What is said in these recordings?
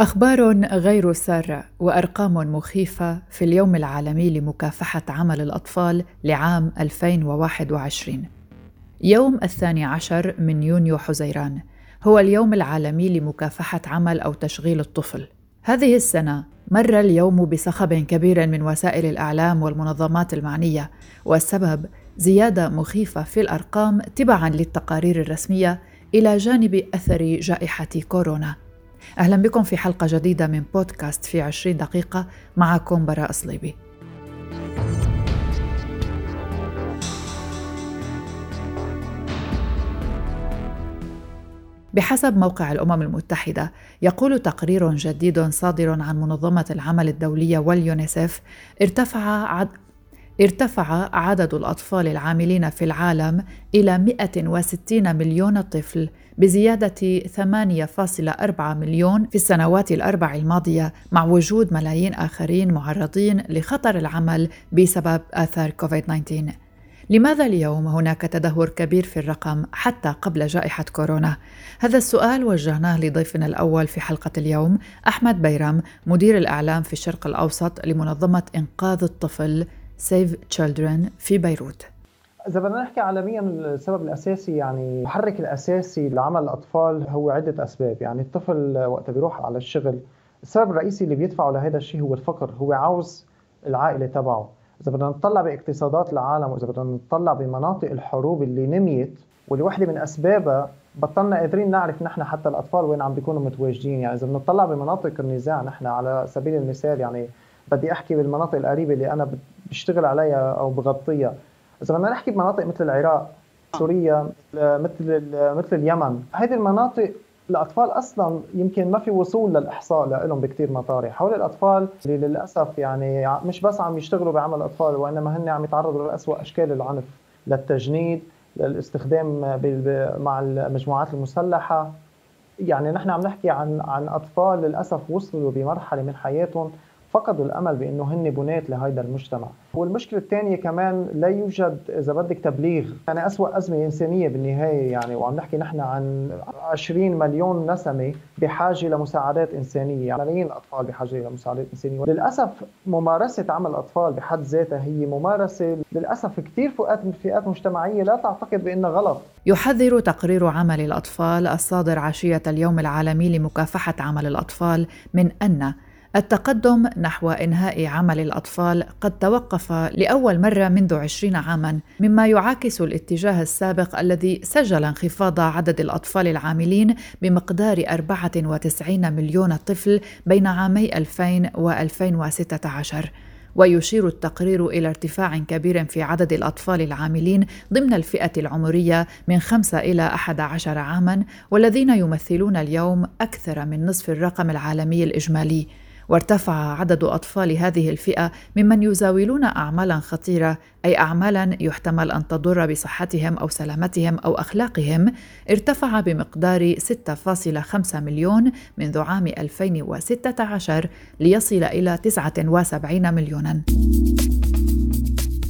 أخبار غير سارة وأرقام مخيفة في اليوم العالمي لمكافحة عمل الأطفال لعام 2021 يوم الثاني عشر من يونيو حزيران هو اليوم العالمي لمكافحة عمل أو تشغيل الطفل. هذه السنة مر اليوم بصخب كبير من وسائل الإعلام والمنظمات المعنية والسبب زيادة مخيفة في الأرقام تبعاً للتقارير الرسمية إلى جانب أثر جائحة كورونا. أهلا بكم في حلقة جديدة من بودكاست في عشرين دقيقة معكم براء صليبي بحسب موقع الأمم المتحدة يقول تقرير جديد صادر عن منظمة العمل الدولية واليونيسف ارتفع عد ارتفع عدد الأطفال العاملين في العالم إلى 160 مليون طفل بزيادة 8.4 مليون في السنوات الأربع الماضية مع وجود ملايين آخرين معرضين لخطر العمل بسبب آثار كوفيد-19 لماذا اليوم هناك تدهور كبير في الرقم حتى قبل جائحة كورونا؟ هذا السؤال وجهناه لضيفنا الأول في حلقة اليوم أحمد بيرم مدير الإعلام في الشرق الأوسط لمنظمة إنقاذ الطفل سيف تشيلدرن في بيروت إذا بدنا نحكي عالميا السبب الأساسي يعني المحرك الأساسي لعمل الأطفال هو عدة أسباب. يعني الطفل وقت بيروح على الشغل السبب الرئيسي اللي بيدفعه لهذا الشيء هو الفقر. هو عاوز العائلة تبعه. إذا بدنا نطلع باقتصادات العالم وإذا بدنا نطلع بمناطق الحروب اللي نميت واللي من أسبابها بطلنا قادرين نعرف نحن حتى الأطفال وين عم بيكونوا متواجدين. يعني إذا بنطلع بمناطق النزاع نحن على سبيل المثال يعني بدي أحكي بالمناطق القريبة اللي أنا بشتغل عليها أو بغطيها. إذا بدنا نحكي بمناطق مثل العراق سوريا مثل مثل اليمن هذه المناطق الأطفال أصلا يمكن ما في وصول للإحصاء لهم بكثير مطارح. هول الأطفال اللي للأسف يعني مش بس عم يشتغلوا بعمل اطفال وإنما هن عم يتعرضوا لاسوء أشكال العنف للتجنيد للاستخدام مع المجموعات المسلحة. يعني نحن عم نحكي عن عن أطفال للأسف وصلوا بمرحلة من حياتهم فقدوا الأمل بأنه هن بناة لهذا المجتمع. والمشكلة الثانية كمان لا يوجد إذا بدك تبليغ. يعني أسوأ أزمة إنسانية بالنهاية يعني وعم نحكي نحن عن 20 مليون نسمة بحاجة لمساعدات إنسانية. يعني ملايين الأطفال بحاجة لمساعدات إنسانية. للاسف ممارسة عمل الاطفال بحد ذاتها هي ممارسة للأسف كثير فئات فئات مجتمعية لا تعتقد بأنها غلط. يحذر تقرير عمل الأطفال الصادر عشية اليوم العالمي لمكافحة عمل الأطفال من أن التقدم نحو إنهاء عمل الأطفال قد توقف لأول مرة منذ عشرين عاماً مما يعاكس الاتجاه السابق الذي سجل انخفاض عدد الأطفال العاملين بمقدار 94 مليون طفل بين عامي 2000 و 2016 ويشير التقرير إلى ارتفاع كبير في عدد الأطفال العاملين ضمن الفئة العمرية من 5 إلى 11 عاماً والذين يمثلون اليوم أكثر من نصف الرقم العالمي الإجمالي. وارتفع عدد أطفال هذه الفئة ممن يزاولون اعمالا خطيرة أي اعمالا يحتمل أن تضر بصحتهم أو سلامتهم أو أخلاقهم. ارتفع بمقدار 6.5 مليون منذ عام 2016 ليصل إلى 79 مليونا.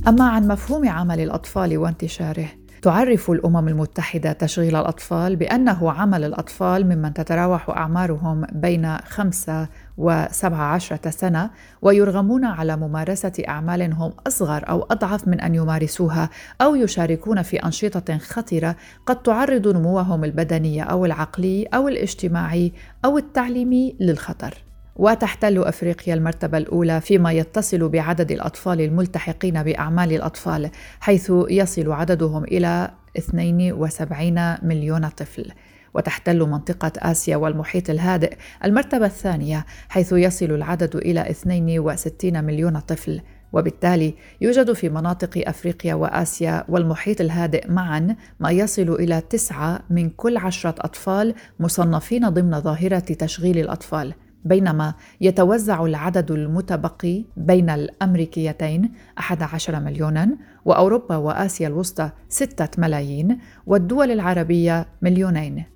أما عن مفهوم عمل الأطفال وانتشاره تعرف الأمم المتحدة تشغيل الأطفال بأنه عمل الأطفال ممن تتراوح أعمارهم بين خمسة وسبع عشرة سنة ويرغمون على ممارسة أعمال هم أصغر أو أضعف من أن يمارسوها أو يشاركون في أنشطة خطرة قد تعرض نموهم البدني أو العقلي أو الاجتماعي أو التعليمي للخطر. وتحتل أفريقيا المرتبة الأولى فيما يتصل بعدد الأطفال الملتحقين بأعمال الأطفال حيث يصل عددهم إلى 72 مليون طفل وتحتل منطقة آسيا والمحيط الهادئ المرتبة الثانية حيث يصل العدد إلى 62 مليون طفل. وبالتالي يوجد في مناطق أفريقيا وآسيا والمحيط الهادئ معا ما يصل إلى تسعة من كل عشرة أطفال مصنفين ضمن ظاهرة تشغيل الأطفال. بينما يتوزع العدد المتبقي بين الأمريكيتين 11 مليونا وأوروبا وآسيا الوسطى 6 ملايين والدول العربية مليونين.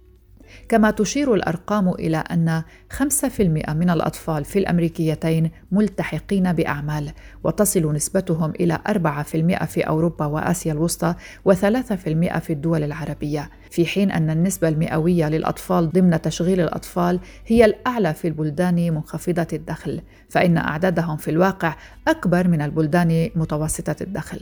كما تشير الأرقام إلى أن 5% من الأطفال في الأمريكيتين ملتحقين بأعمال وتصل نسبتهم إلى 4% في أوروبا وآسيا الوسطى و3% في الدول العربية في حين أن النسبة المئوية للأطفال ضمن تشغيل الأطفال هي الأعلى في البلدان منخفضة الدخل فإن أعدادهم في الواقع أكبر من البلدان متوسطة الدخل.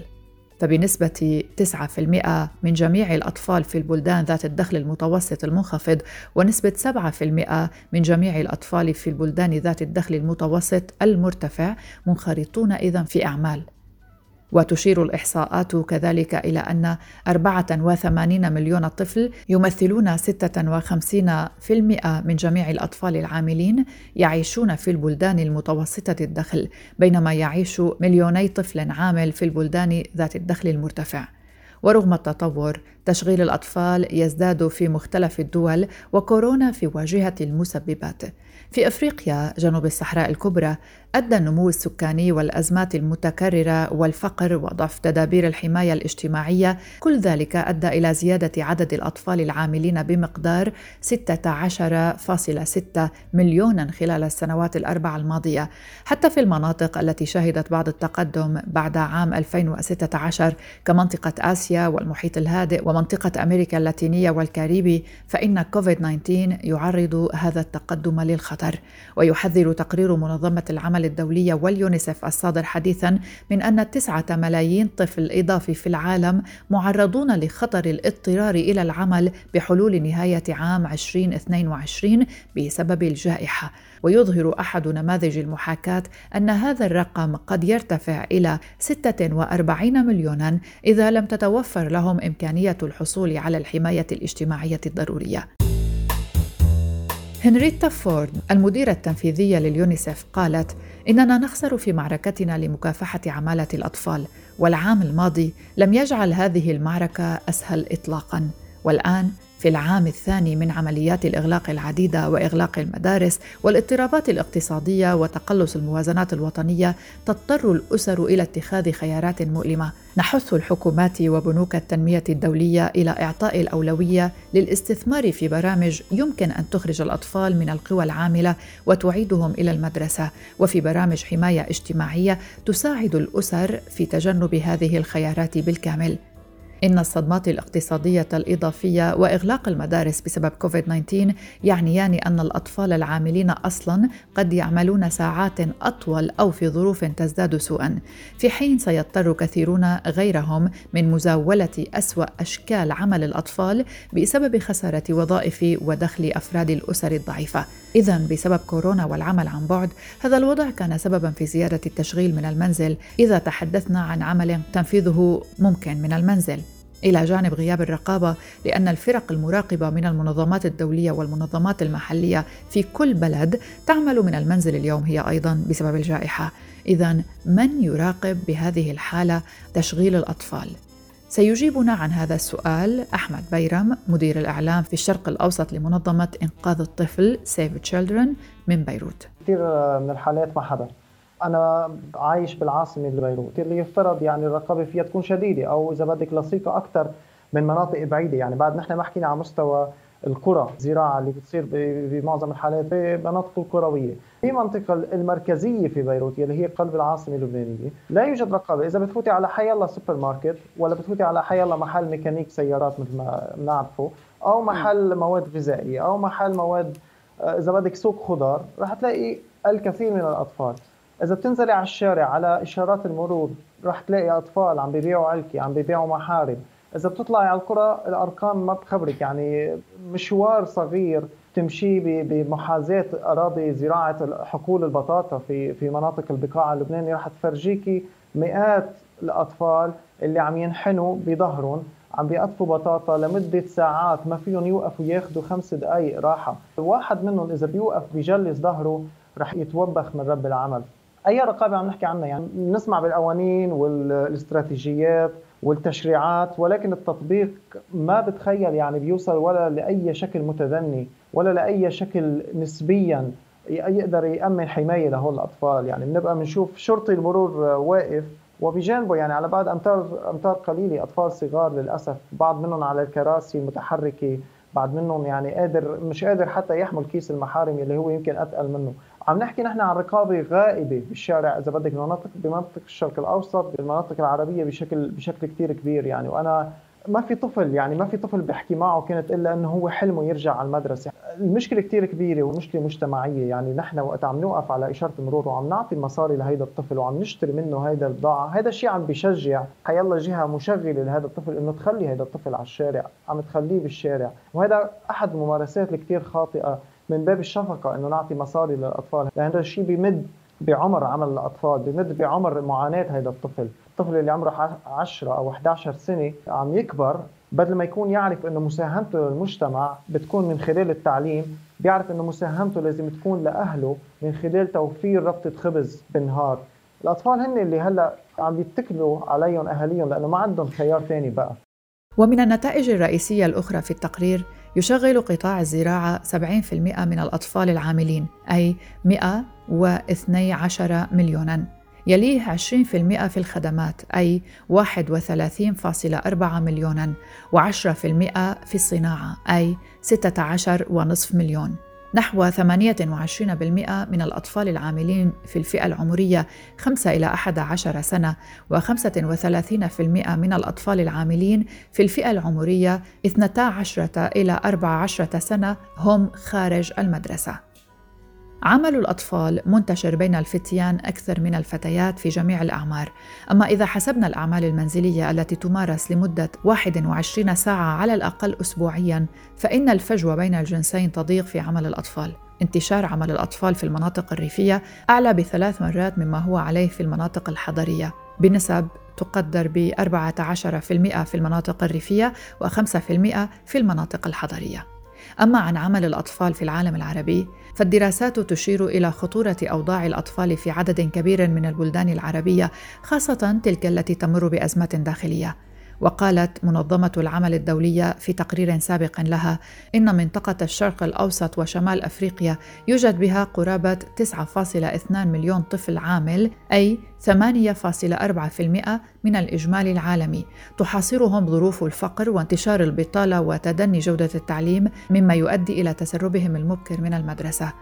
فبنسبة 9% من جميع الأطفال في البلدان ذات الدخل المتوسط المنخفض ونسبة 7% من جميع الأطفال في البلدان ذات الدخل المتوسط المرتفع منخرطون إذا في أعمال. وتشير الإحصاءات كذلك إلى أن 84 مليون طفل يمثلون 56% من جميع الأطفال العاملين يعيشون في البلدان المتوسطة الدخل بينما يعيش مليوني طفل عامل في البلدان ذات الدخل المرتفع. ورغم التطور تشغيل الأطفال يزداد في مختلف الدول وكورونا في واجهة المسببات. في أفريقيا جنوب الصحراء الكبرى أدى النمو السكاني والأزمات المتكررة والفقر وضعف تدابير الحماية الاجتماعية. كل ذلك أدى إلى زيادة عدد الأطفال العاملين بمقدار 16.6 مليونا خلال السنوات الاربع الماضية. حتى في المناطق التي شهدت بعض التقدم بعد عام 2016 كمنطقة آسيا والمحيط الهادئ ومنطقة أمريكا اللاتينية والكاريبي فإن كوفيد 19 يعرض هذا التقدم للخطر ويحذر تقرير منظمة العمل العمل الدولية واليونيسف الصادر حديثا من أن تسعة ملايين طفل إضافي في العالم معرضون لخطر الاضطرار إلى العمل بحلول نهاية عام 2022 بسبب الجائحة ويظهر أحد نماذج المحاكاة أن هذا الرقم قد يرتفع إلى 46 مليونا إذا لم تتوفر لهم إمكانية الحصول على الحماية الاجتماعية الضرورية. هنريتا فورد المديرة التنفيذية لليونيسف قالت إننا نخسر في معركتنا لمكافحة عمالة الأطفال والعام الماضي لم يجعل هذه المعركة أسهل إطلاقاً. والآن في العام الثاني من عمليات الإغلاق العديدة وإغلاق المدارس والاضطرابات الاقتصادية وتقلص الموازنات الوطنية تضطر الأسر إلى اتخاذ خيارات مؤلمة. نحث الحكومات وبنوك التنمية الدولية إلى إعطاء الأولوية للاستثمار في برامج يمكن أن تخرج الأطفال من القوى العاملة وتعيدهم إلى المدرسة. وفي برامج حماية اجتماعية تساعد الأسر في تجنب هذه الخيارات بالكامل. إن الصدمات الاقتصادية الإضافية وإغلاق المدارس بسبب كوفيد-19 يعنيان أن الأطفال العاملين أصلاً قد يعملون ساعات أطول أو في ظروف تزداد سوءاً، في حين سيضطر كثيرون غيرهم من مزاولة أسوأ أشكال عمل الأطفال بسبب خسارة وظائف ودخل أفراد الأسر الضعيفة. إذا بسبب كورونا والعمل عن بعد، هذا الوضع كان سبباً في زيادة التشغيل من المنزل إذا تحدثنا عن عمل تنفيذه ممكن من المنزل. إلى جانب غياب الرقابة لأن الفرق المراقبة من المنظمات الدولية والمنظمات المحلية في كل بلد تعمل من المنزل اليوم هي أيضا بسبب الجائحة. اذا من يراقب بهذه الحالة تشغيل الأطفال؟ سيجيبنا عن هذا السؤال أحمد بيرم مدير الإعلام في الشرق الأوسط لمنظمة إنقاذ الطفل Save Children من بيروت. كثير من الحالات ما حدا أنا عايش بالعاصمة بيروت اللي يفترض يعني الرقابة فيها تكون شديدة أو إذا بدك لصيقة أكثر من مناطق بعيدة. يعني بعد نحن ما حكينا على مستوى القرى الزراعة اللي بتصير بمعظم الحالات بمناطق القروية. في منطقة المركزية في بيروت اللي هي قلب العاصمة اللبنانية. لا يوجد رقابة. إذا بتفوتي على حي الله سوبر ماركت ولا بتفوتي على حي الله محل ميكانيك سيارات مثل ما بنعرفه أو محل مواد غذائية أو محل مواد آه، إذا بدك سوق خضار رح تلاقي الكثير من الأطفال. إذا بتنزلي على الشارع على إشارات المرور رح تلاقي أطفال عم بيبيعوا علكي عم بيبيعوا محارم إذا بتطلعي على القرى الأرقام ما بتخبرك يعني مشوار صغير تمشي بمحاذاة أراضي زراعة حقول البطاطا في في مناطق البقاع اللبناني. رح تفرجيكي مئات الأطفال اللي عم ينحنوا بظهرهم عم بيقطفوا بطاطا لمدة ساعات ما فيهم يوقفوا ياخذوا خمس دقائق راحة. واحد منهم إذا بيوقف بيجلس ظهره رح يتوبخ من رب العمل. أي رقابة عم نحكي عنها؟ يعني نسمع بالقوانين والاستراتيجيات والتشريعات ولكن التطبيق ما بتخيل يعني بيوصل ولا لأي شكل متدني ولا لأي شكل نسبيا يقدر يأمن حماية لهول الأطفال. يعني بنبقى بنشوف شرطي المرور واقف وبجانبه يعني على بعد أمتار أمتار قليلة أطفال صغار للأسف بعض منهم على الكراسي المتحركة بعد منهم يعني قادر مش قادر حتى يحمل كيس المحارم اللي هو يمكن أتقل منه. عم نحكي نحن عن رقابة غائبة بالشارع إذا بدك بمناطق بمنطقه الشرق الأوسط بالمناطق العربية بشكل بشكل كثير كبير يعني. وأنا ما في طفل يعني ما في طفل بيحكي معه كانت إلا إنه هو حلمه يرجع على المدرسة. المشكلة كثير كبيرة ومشكلة مجتمعية يعني. نحن وقت عم نوقف على إشارة المرور وعم نعطي مصاري لهيدا الطفل وعم نشتري منه هيدا البضاعة هذا الشيء عم بيشجع حيلا جهة مشغلة لهذا الطفل إنه تخلي هذا الطفل على الشارع عم تخليه بالشارع. وهذا أحد الممارسات الكثير خاطئة من باب الشفقة إنه نعطي مصاري للأطفال. لأن هذا الشيء بيمد بعمر عمل الأطفال بمد بعمر معاناة هذا الطفل. الطفل اللي عمره 10 أو 11 سنة عم يكبر بدل ما يكون يعرف إنه مساهمته للمجتمع بتكون من خلال التعليم بيعرف إنه مساهمته لازم تكون لأهله من خلال توفير ربطة خبز بالنهار. الأطفال هن اللي هلأ عم يتكلوا عليهم أهاليهم لأنه ما عندهم خيار ثاني بقى. ومن النتائج الرئيسية الأخرى في التقرير يشغل قطاع الزراعة 70% من الأطفال العاملين أي 112 مليوناً. يليه 20% في الخدمات أي 31.4 مليوناً. و10% في الصناعة أي 16.5 مليون. نحو 28% من الأطفال العاملين في الفئة العمرية 5 إلى 11 سنة و35% من الأطفال العاملين في الفئة العمرية 12 إلى 14 سنة هم خارج المدرسة. عمل الأطفال منتشر بين الفتيان أكثر من الفتيات في جميع الأعمار، أما إذا حسبنا الأعمال المنزلية التي تمارس لمدة 21 ساعة على الأقل أسبوعياً، فإن الفجوة بين الجنسين تضيق في عمل الأطفال. انتشار عمل الأطفال في المناطق الريفية أعلى بثلاث مرات مما هو عليه في المناطق الحضرية، بنسب تقدر ب 14% في المناطق الريفية و5% في المناطق الحضرية. أما عن عمل الأطفال في العالم العربي فالدراسات تشير إلى خطورة أوضاع الأطفال في عدد كبير من البلدان العربية خاصة تلك التي تمر بأزمة داخلية. وقالت منظمة العمل الدولية في تقرير سابق لها إن منطقة الشرق الأوسط وشمال أفريقيا يوجد بها قرابة 9.2 مليون طفل عامل أي 8.4% من الإجمالي العالمي. تحاصرهم ظروف الفقر وانتشار البطالة وتدني جودة التعليم مما يؤدي إلى تسربهم المبكر من المدرسة.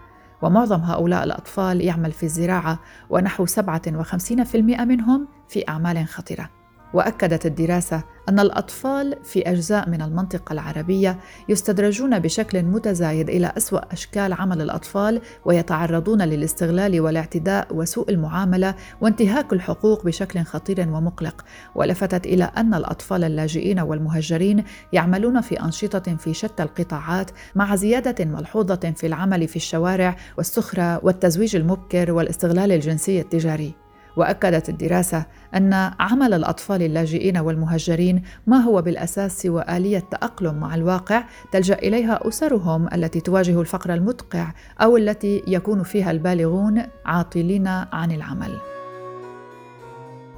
ومعظم هؤلاء الأطفال يعمل في الزراعة ونحو 57% منهم في أعمال خطرة وأكدت الدراسة أن الأطفال في أجزاء من المنطقة العربية يستدرجون بشكل متزايد إلى أسوأ أشكال عمل الأطفال ويتعرضون للاستغلال والاعتداء وسوء المعاملة وانتهاك الحقوق بشكل خطير ومقلق. ولفتت إلى أن الأطفال اللاجئين والمهجرين يعملون في أنشطة في شتى القطاعات مع زيادة ملحوظة في العمل في الشوارع والسخره والتزويج المبكر والاستغلال الجنسي التجاري. وأكدت الدراسة أن عمل الأطفال اللاجئين والمهجرين ما هو بالأساس سوى اليه تأقلم مع الواقع تلجأ إليها أسرهم التي تواجه الفقر المدقع أو التي يكون فيها البالغون عاطلين عن العمل.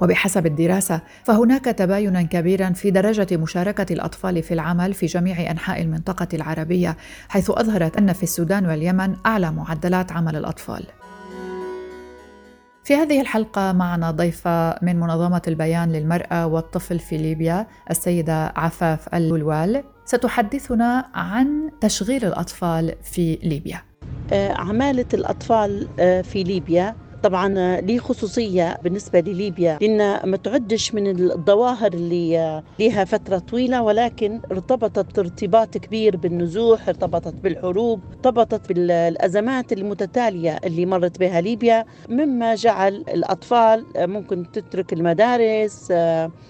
وبحسب الدراسة فهناك تباينا كبيرا في درجة مشاركة الأطفال في العمل في جميع أنحاء المنطقة العربية حيث أظهرت أن في السودان واليمن أعلى معدلات عمل الأطفال. في هذه الحلقة معنا ضيفة من منظمة البيان للمرأة والطفل في ليبيا السيدة عفاف الولوال. ستحدثنا عن تشغيل الأطفال في ليبيا. آه، عمالة الأطفال آه، في ليبيا. طبعا لي خصوصية بالنسبة لليبيا لأن ما تعدش من الظواهر اللي لها فترة طويلة ولكن ارتبطت ارتباط كبير بالنزوح ارتبطت بالحروب ارتبطت بالأزمات المتتالية اللي مرت بها ليبيا مما جعل الأطفال ممكن تترك المدارس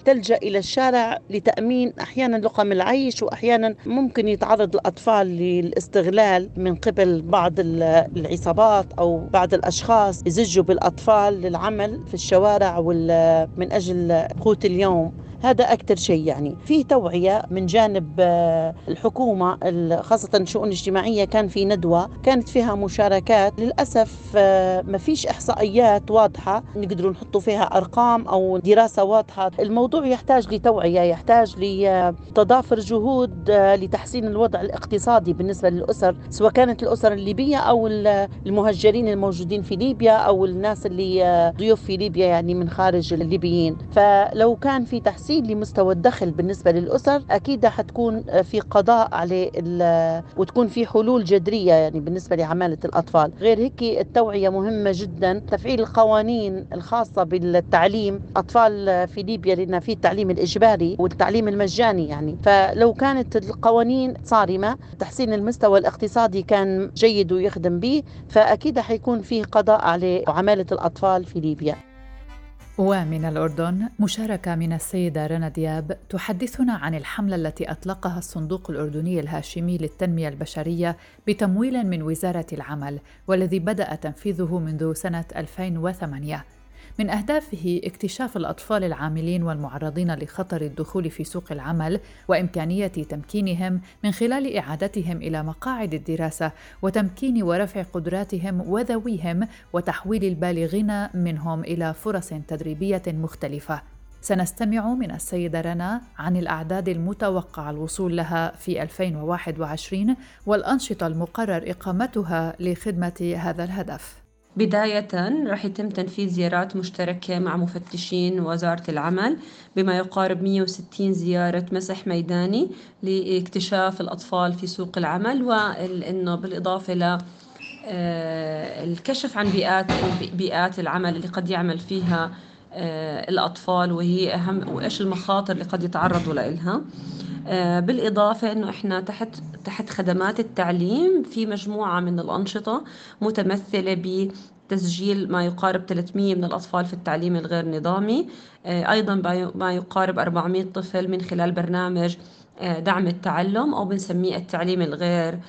تلجأ إلى الشارع لتأمين أحيانا لقم العيش وأحيانا ممكن يتعرض الأطفال للاستغلال من قبل بعض العصابات أو بعض الأشخاص يزجوا بالأطفال للعمل في الشوارع من أجل قوت اليوم. هذا أكثر شيء يعني. في توعية من جانب آه، الحكومة خاصة الشؤون الاجتماعية كان في ندوة كانت فيها مشاركات. للأسف آه، ما فيش إحصائيات واضحة. نقدروا نحطوا فيها أرقام أو دراسة واضحة. الموضوع يحتاج لتوعية يحتاج لتضافر جهود آه، لتحسين الوضع الاقتصادي بالنسبة للأسر سواء كانت الأسر الليبية أو المهجرين الموجودين في ليبيا أو الناس اللي ضيوف في ليبيا يعني من خارج الليبيين. فلو كان في تحسين تحسين لمستوى الدخل بالنسبة للأسر أكيد حتكون في قضاء عليه وتكون في حلول جذرية يعني بالنسبة لعمالة الأطفال. غير هيك التوعية مهمة جدا. تفعيل القوانين الخاصة بالتعليم. أطفال في ليبيا لأن في التعليم الإجباري والتعليم المجاني يعني. فلو كانت القوانين صارمة تحسين المستوى الاقتصادي كان جيد ويخدم به فأكيد حيكون فيه قضاء على عمالة الأطفال في ليبيا. ومن الأردن مشاركة من السيدة رنا دياب تحدثنا عن الحملة التي أطلقها الصندوق الأردني الهاشمي للتنمية البشرية بتمويل من وزارة العمل والذي بدأ تنفيذه منذ سنة 2008 من أهدافه اكتشاف الأطفال العاملين والمعرضين لخطر الدخول في سوق العمل وإمكانية تمكينهم من خلال إعادتهم إلى مقاعد الدراسة وتمكين ورفع قدراتهم وذويهم وتحويل البالغين منهم إلى فرص تدريبية مختلفة. سنستمع من السيدة رنا عن الأعداد المتوقع الوصول لها في 2021 والأنشطة المقرر إقامتها لخدمة هذا الهدف. بداية رح يتم تنفيذ زيارات مشتركة مع مفتشين وزارة العمل بما يقارب 160 زيارة مسح ميداني لاكتشاف الأطفال في سوق العمل وإنه بالإضافة ل آه، الكشف عن بيئات بيئات العمل اللي قد يعمل فيها آه، الأطفال وهي أهم وإيش المخاطر اللي قد يتعرضوا لها آه، بالإضافة أنه إحنا تحت تحت خدمات التعليم في مجموعة من الأنشطة متمثلة بتسجيل ما يقارب 300 من الأطفال في التعليم الغير نظامي. آه، أيضا ما يقارب 400 طفل من خلال برنامج آه، دعم التعلم أو بنسميه التعليم الغير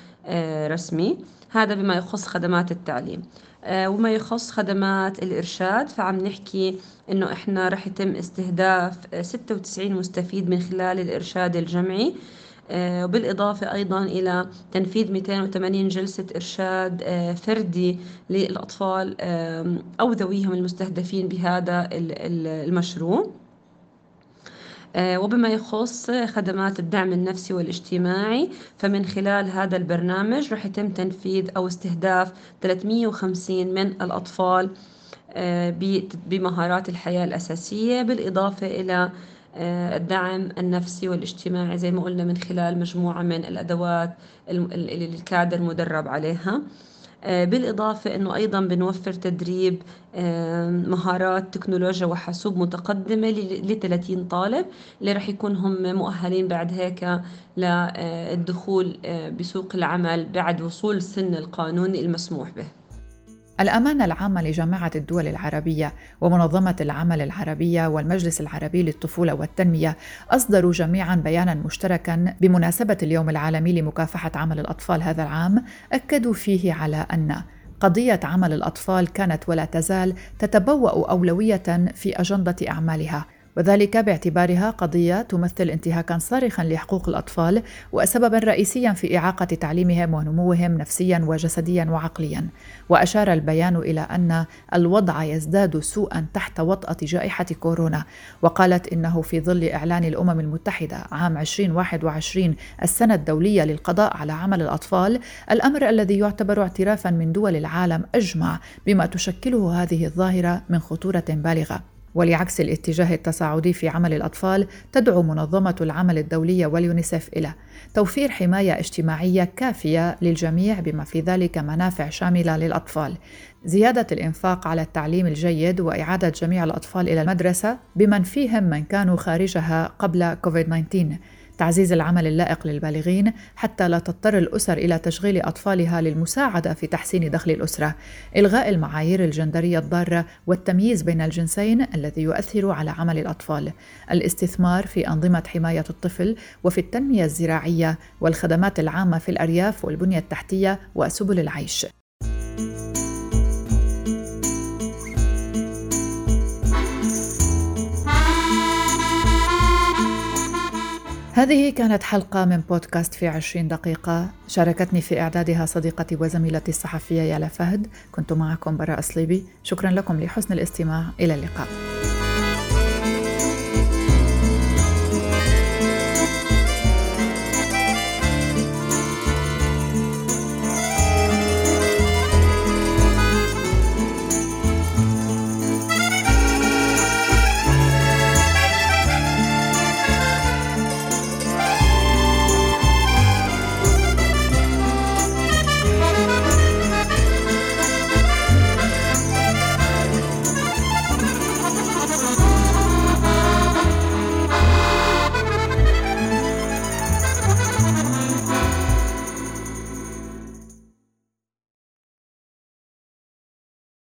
رسمي. هذا بما يخص خدمات التعليم. وما يخص خدمات الإرشاد. فعم نحكي إنه إحنا رح يتم استهداف 96 مستفيد من خلال الإرشاد الجمعي. آه، وبالإضافة أيضا إلى تنفيذ 280 جلسة إرشاد آه، فردي للأطفال أو ذويهم المستهدفين بهذا المشروع. آه، وبما يخص خدمات الدعم النفسي والاجتماعي فمن خلال هذا البرنامج رح يتم تنفيذ أو استهداف 350 من الأطفال بمهارات الحياة الأساسية بالإضافة إلى آه، الدعم النفسي والاجتماعي زي ما قلنا من خلال مجموعة من الأدوات الكادر مدرب عليها. آه، بالإضافة أنه أيضا بنوفر تدريب آه، مهارات تكنولوجيا وحاسوب متقدمة ل 30 طالب اللي رح يكون هم مؤهلين بعد هيك للدخول بسوق العمل بعد وصول السن القانوني المسموح به. الأمانة العامة لجامعة الدول العربية ومنظمة العمل العربية والمجلس العربي للطفولة والتنمية أصدروا جميعا بيانا مشتركا بمناسبة اليوم العالمي لمكافحة عمل الأطفال هذا العام أكدوا فيه على أن قضية عمل الأطفال كانت ولا تزال تتبوأ أولوية في أجندة أعمالها. وذلك باعتبارها قضية تمثل انتهاكا صارخا لحقوق الأطفال وسببا رئيسيا في إعاقة تعليمهم ونموهم نفسيا وجسديا وعقليا. وأشار البيان إلى أن الوضع يزداد سوءا تحت وطأة جائحة كورونا وقالت إنه في ظل إعلان الأمم المتحدة عام 2021 السنة الدولية للقضاء على عمل الأطفال الأمر الذي يعتبر اعترافا من دول العالم أجمع بما تشكله هذه الظاهرة من خطورة بالغة. ولعكس الاتجاه التصاعدي في عمل الأطفال تدعو منظمة العمل الدولية واليونيسف إلى توفير حماية اجتماعية كافية للجميع بما في ذلك منافع شاملة للأطفال. زيادة الإنفاق على التعليم الجيد وإعادة جميع الأطفال إلى المدرسة بمن فيهم من كانوا خارجها قبل كوفيد 19 تعزيز العمل اللائق للبالغين حتى لا تضطر الأسر إلى تشغيل أطفالها للمساعدة في تحسين دخل الأسرة، إلغاء المعايير الجندرية الضارة والتمييز بين الجنسين الذي يؤثر على عمل الأطفال، الاستثمار في أنظمة حماية الطفل وفي التنمية الزراعية والخدمات العامة في الأرياف والبنية التحتية وسبل العيش. هذه كانت حلقة من بودكاست في عشرين دقيقة. شاركتني في إعدادها صديقتي وزميلتي الصحفية يالا فهد. كنت معكم براء صليبي شكرا لكم لحسن الاستماع. إلى اللقاء.